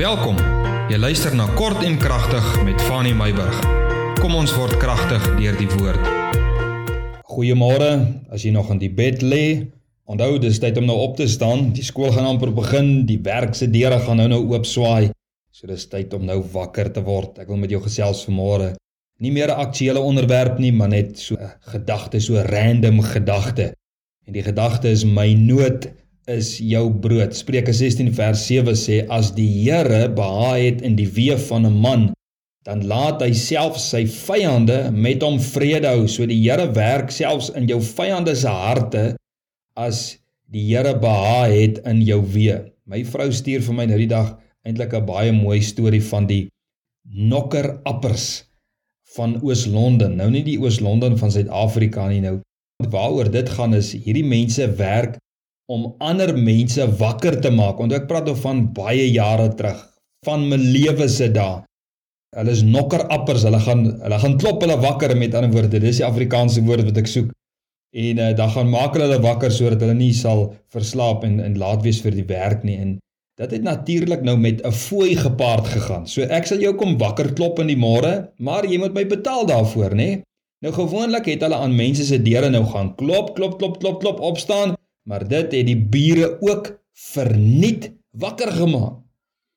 Welkom. Jy luister na Kort en Kragtig met Fanny Meyburg. Kom ons word kragtig deur die woord. Goeiemôre. As jy nog in die bed lê, onthou dis tyd om nou op te staan. Die skool gaan amper begin, die werk se deure gaan nou nou oop swaai. So dis tyd om nou wakker te word. Ek wil met jou gesels vanmôre. Nie meer 'n aktuele onderwerp nie, maar net so 'n gedagte, so random gedagte. En die gedagte is my nood is jou brood. Spreuke 16 vers 7 sê as die Here behaag het in die weë van 'n man, dan laat hy self sy vyande met hom vrede hou. So die Here werk selfs in jou vyande se harte as die Here behaag het in jou weë. My vrou stuur vir my nou die dag eintlik 'n baie mooi storie van die nokker appers van Oos-London. Nou nie die Oos-London van Suid-Afrika nie nou. Waaroor dit gaan is hierdie mense werk om ander mense wakker te maak. Want ek praat oor van baie jare terug, van my lewe se dae. Hulle is nokkerappers, hulle gaan hulle gaan klop hulle wakker met ander woorde. Dis die Afrikaanse woord wat ek soek. En uh, dan gaan maak hulle hulle wakker sodat hulle nie sal verslaap en en laat wees vir die werk nie. En dit het natuurlik nou met 'n fooi gepaard gegaan. So ek sal jou kom wakker klop in die môre, maar jy moet my betaal daarvoor, nê? Nou gewoonlik het hulle aan mense se deure nou gaan klop, klop, klop, klop, klop, opstaan maar dit het die bure ook verniet wakker gemaak.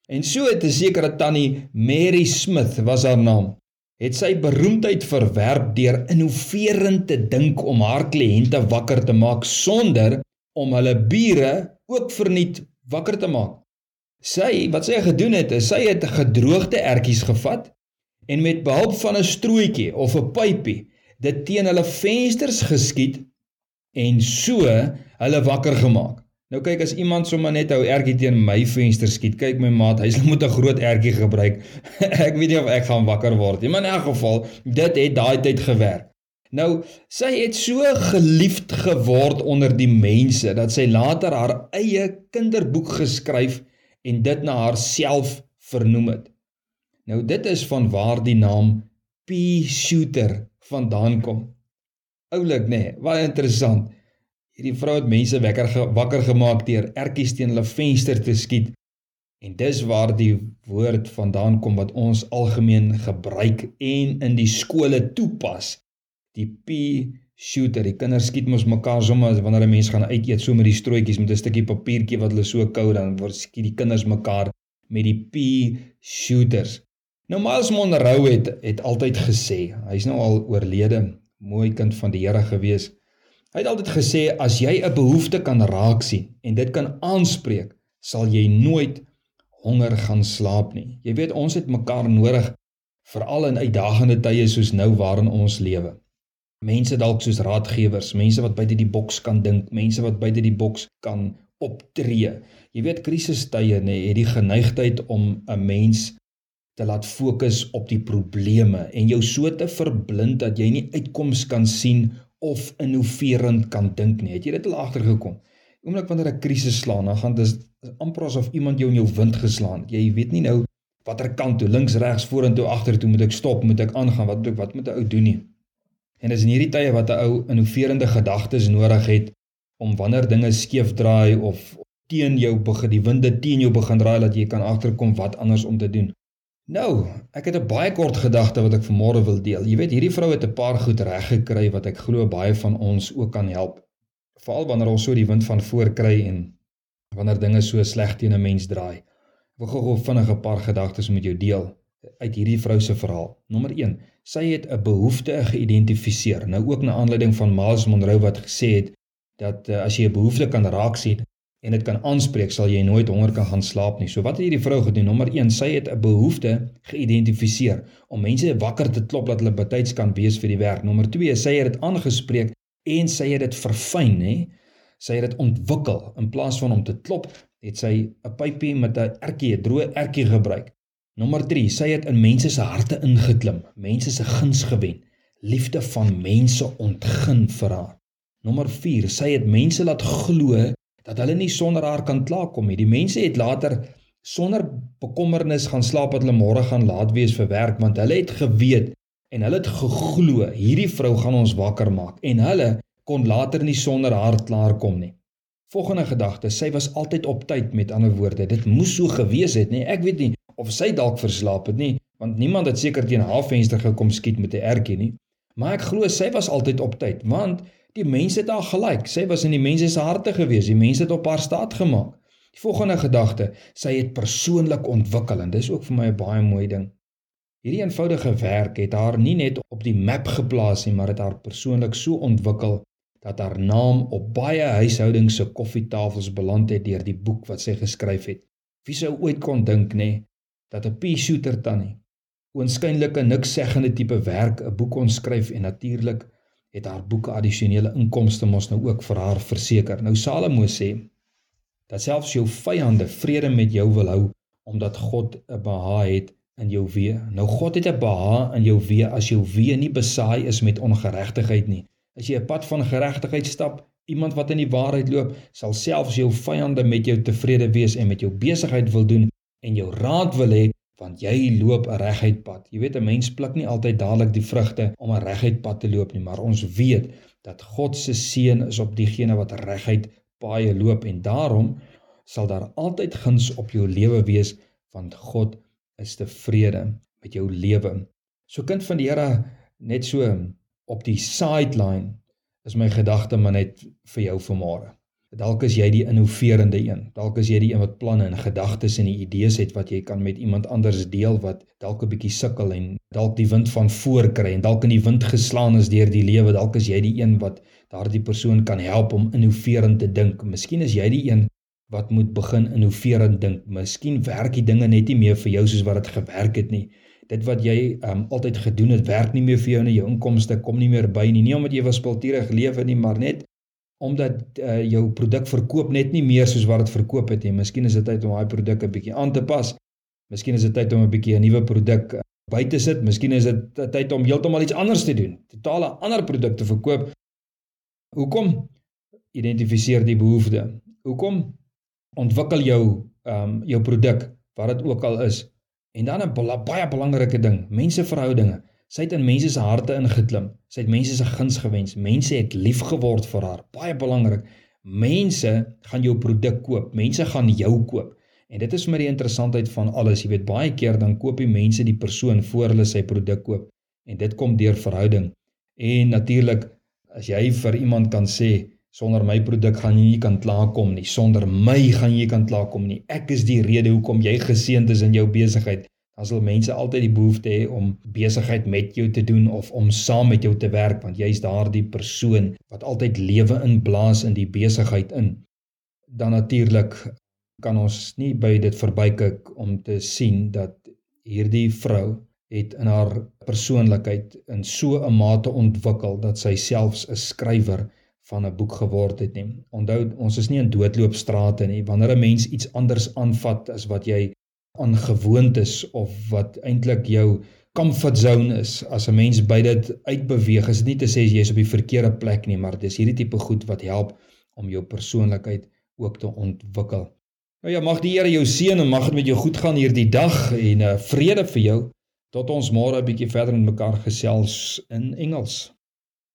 En so het 'n sekere tannie Mary Smith was haar naam, het sy beroemdheid verwerf deur innoverend te dink om haar kliënte wakker te maak sonder om hulle bure ook verniet wakker te maak. Sy, wat sy gedoen het, is sy het gedroogde ertjies gevat en met behulp van 'n strooitjie of 'n pypie dit teen hulle vensters geskiet en so hulle wakker gemaak. Nou kyk as iemand sommer net ou ertjie teen my venster skiet, kyk my maat, hy sal moet 'n groot ertjie gebruik. ek weet nie of ek gaan wakker word nie, maar in elk geval, dit het daai tyd gewerk. Nou, sy het so geliefd geword onder die mense dat sy later haar eie kinderboek geskryf en dit na haarself vernoem het. Nou dit is van waar die naam Pea Shooter vandaan kom. Oulik nê, nee, baie interessant. Hierdie vrou het mense wekker wakker gemaak deur ertjies teen hulle venster te skiet. En dis waar die woord vandaan kom wat ons algemeen gebruik en in die skole toepas. Die pea shooter. Die kinders skiet mos mekaar sommer wanneer 'n mens gaan uit eet so met die strooitjies met 'n stukkie papiertjie wat hulle so kou dan word skiet die kinders mekaar met die pea shooters. Nou Miles Monroe het het altyd gesê, hy's nou al oorlede, mooi kind van die Here gewees. Hy het altyd gesê as jy 'n behoefte kan raak sien en dit kan aanspreek, sal jy nooit honger gaan slaap nie. Jy weet ons het mekaar nodig veral in uitdagende tye soos nou waarin ons lewe. Mense dalk soos raadgewers, mense wat buite die boks kan dink, mense wat buite die boks kan optree. Jy weet krisistye nê, het die geneigtheid om 'n mens te laat fokus op die probleme en jou so te verblind dat jy nie uitkoms kan sien of innoverend kan dink nie. Het jy dit al agtergekom? Oomblik wanneer 'n krisis slaan, dan gaan dit amper asof iemand jou in jou wind geslaan het. Jy weet nie nou watter kant toe, links, regs, vorentoe, agtertoe moet ek stop, moet ek aangaan, wat moet ek wat moet 'n ou doen nie. En dis in hierdie tye wat 'n ou innoverende gedagtes nodig het om wanneer dinge skeef draai of teen jou begin die winde teen jou begin draai dat jy kan agterkom wat anders om te doen. Nou, ek het 'n baie kort gedagte wat ek vanmôre wil deel. Jy weet, hierdie vrou het 'n paar goed reg gekry wat ek glo baie van ons ook kan help. Veral wanneer ons so die wind van voor kry en wanneer dinge so sleg teen 'n mens draai. Ek wil gou-gou vinnig 'n paar gedagtes met jou deel uit hierdie vrou se verhaal. Nommer 1. Sy het 'n behoefte geïdentifiseer. Nou ook na aanleiding van Miles Monroe wat gesê het dat uh, as jy 'n behoefte kan raak sien, en dit kan aanspreek, sal jy nooit honger kan gaan slaap nie. So wat het hierdie vrou gedoen? Nommer 1, sy het 'n behoefte geïdentifiseer om mense wakker te klop dat hulle betyds kan wees vir die werk. Nommer 2, sy het dit aangespreek en sy het dit verfyn, hè. Sy het dit ontwikkel in plaas van om te klop, het sy 'n pypie met 'n ertjie, 'n droë ertjie gebruik. Nommer 3, sy het in mense se harte ingeklim, mense se guns gewen, liefde van mense ontgin vir haar. Nommer 4, sy het mense laat glo dat hulle nie sonder haar kan klaarkom nie. Die mense het later sonder bekommernis gaan slaap dat hulle môre gaan laat wees vir werk want hulle het geweet en hulle het geglo hierdie vrou gaan ons wakker maak en hulle kon later nie sonder haar klaarkom nie. Volgende gedagte, sy was altyd op tyd met ander woorde. Dit moes so gewees het, nee, ek weet nie of sy dalk verslaap het nie, want niemand het seker teen haar venster gekom skiet met 'n ertjie nie. Maar ek glo sy was altyd op tyd, want die mense het haar gelyk. Sy was in die mense se harte gewees. Die mense het op haar staat gemaak. Die volgende gedagte, sy het persoonlik ontwikkel en dis ook vir my 'n baie mooi ding. Hierdie eenvoudige werk het haar nie net op die map geplaas nie, maar het haar persoonlik so ontwikkel dat haar naam op baie huishoudings se koffietafels beland het deur die boek wat sy geskryf het. Wie sou ooit kon dink nê dat 'n pea shooter tannie oënskynlike niks seggende tipe werk 'n boek kon skryf en natuurlik het haar boeke addisionele inkomste mos nou ook vir haar verseker. Nou Salomo sê dat selfs jou vyande vrede met jou wil hou omdat God 'n behaag het in jou wee. Nou God het 'n behaag in jou wee as jou wee nie besaai is met ongeregtigheid nie. As jy 'n pad van geregtigheid stap, iemand wat in die waarheid loop, sal selfs jou vyande met jou tevrede wees en met jou besigheid wil doen en jou raad wil hê want jy loop 'n reguit pad. Jy weet 'n mens pluk nie altyd dadelik die vrugte om 'n reguit pad te loop nie, maar ons weet dat God se seën is op diegene wat reguit paaie loop en daarom sal daar altyd guns op jou lewe wees want God is tevrede met jou lewe. So kind van die Here net so op die sideline is my gedagte maar net vir jou vanmôre. Dalk is jy die innoverende een. Dalk is jy die een wat planne en gedagtes en idees het wat jy kan met iemand anders deel wat dalk 'n bietjie sukkel en dalk die wind van voor kry en dalk in die wind geslaan is deur die lewe. Dalk is jy die een wat daardie persoon kan help om innoverend te dink. Miskien is jy die een wat moet begin innoverend dink. Miskien werk die dinge net nie meer vir jou soos wat dit gewerk het nie. Dit wat jy um altyd gedoen het, werk nie meer vir jou nie. Jou inkomste kom nie meer by nie. Nie omdat jy wispelturig lewe nie, maar net omdat uh, jou produk verkoop net nie meer soos wat dit verkoop het nie. Miskien is dit tyd om daai produk 'n bietjie aan te pas. Miskien is dit tyd om 'n bietjie 'n nuwe produk uh, by te sit. Miskien is dit tyd om heeltemal iets anders te doen. Totale ander produk te verkoop. Hoekom identifiseer die behoefte? Hoekom ontwikkel jou ehm um, jou produk wat dit ook al is. En dan 'n baie belangrike ding, menseverhoudinge. Sy het in mense se harte ingeklim. Sy het mense se guns gewens. Mense het lief geword vir haar. Baie belangrik. Mense gaan jou produk koop. Mense gaan jou koop. En dit is vir my die interessantheid van alles. Jy weet baie keer dan koop die mense die persoon voor hulle sy produk koop. En dit kom deur verhouding. En natuurlik as jy vir iemand kan sê Sonder my produk gaan jy nie kan klaarkom nie. Sonder my gaan jy kan klaarkom nie. Ek is die rede hoekom jy geseënd is in jou besigheid. Dan sal mense altyd die behoefte hê om besigheid met jou te doen of om saam met jou te werk want jy's daardie persoon wat altyd lewe inblaas in die besigheid in. Dan natuurlik kan ons nie by dit verbykyk om te sien dat hierdie vrou het in haar persoonlikheid in so 'n mate ontwikkel dat sy selfs 'n skrywer van 'n boek geword het nie. Onthou, ons is nie in doodloopstrate nie. Wanneer 'n mens iets anders aanvat as wat jy aangewoond is of wat eintlik jou comfort zone is, as 'n mens by dit uitbeweeg, is dit nie te sê jy is op die verkeerde plek nie, maar dis hierdie tipe goed wat help om jou persoonlikheid ook te ontwikkel. Nou ja, mag die Here jou seën en mag dit met jou goed gaan hierdie dag en uh, vrede vir jou tot ons môre 'n bietjie verder met mekaar gesels in Engels.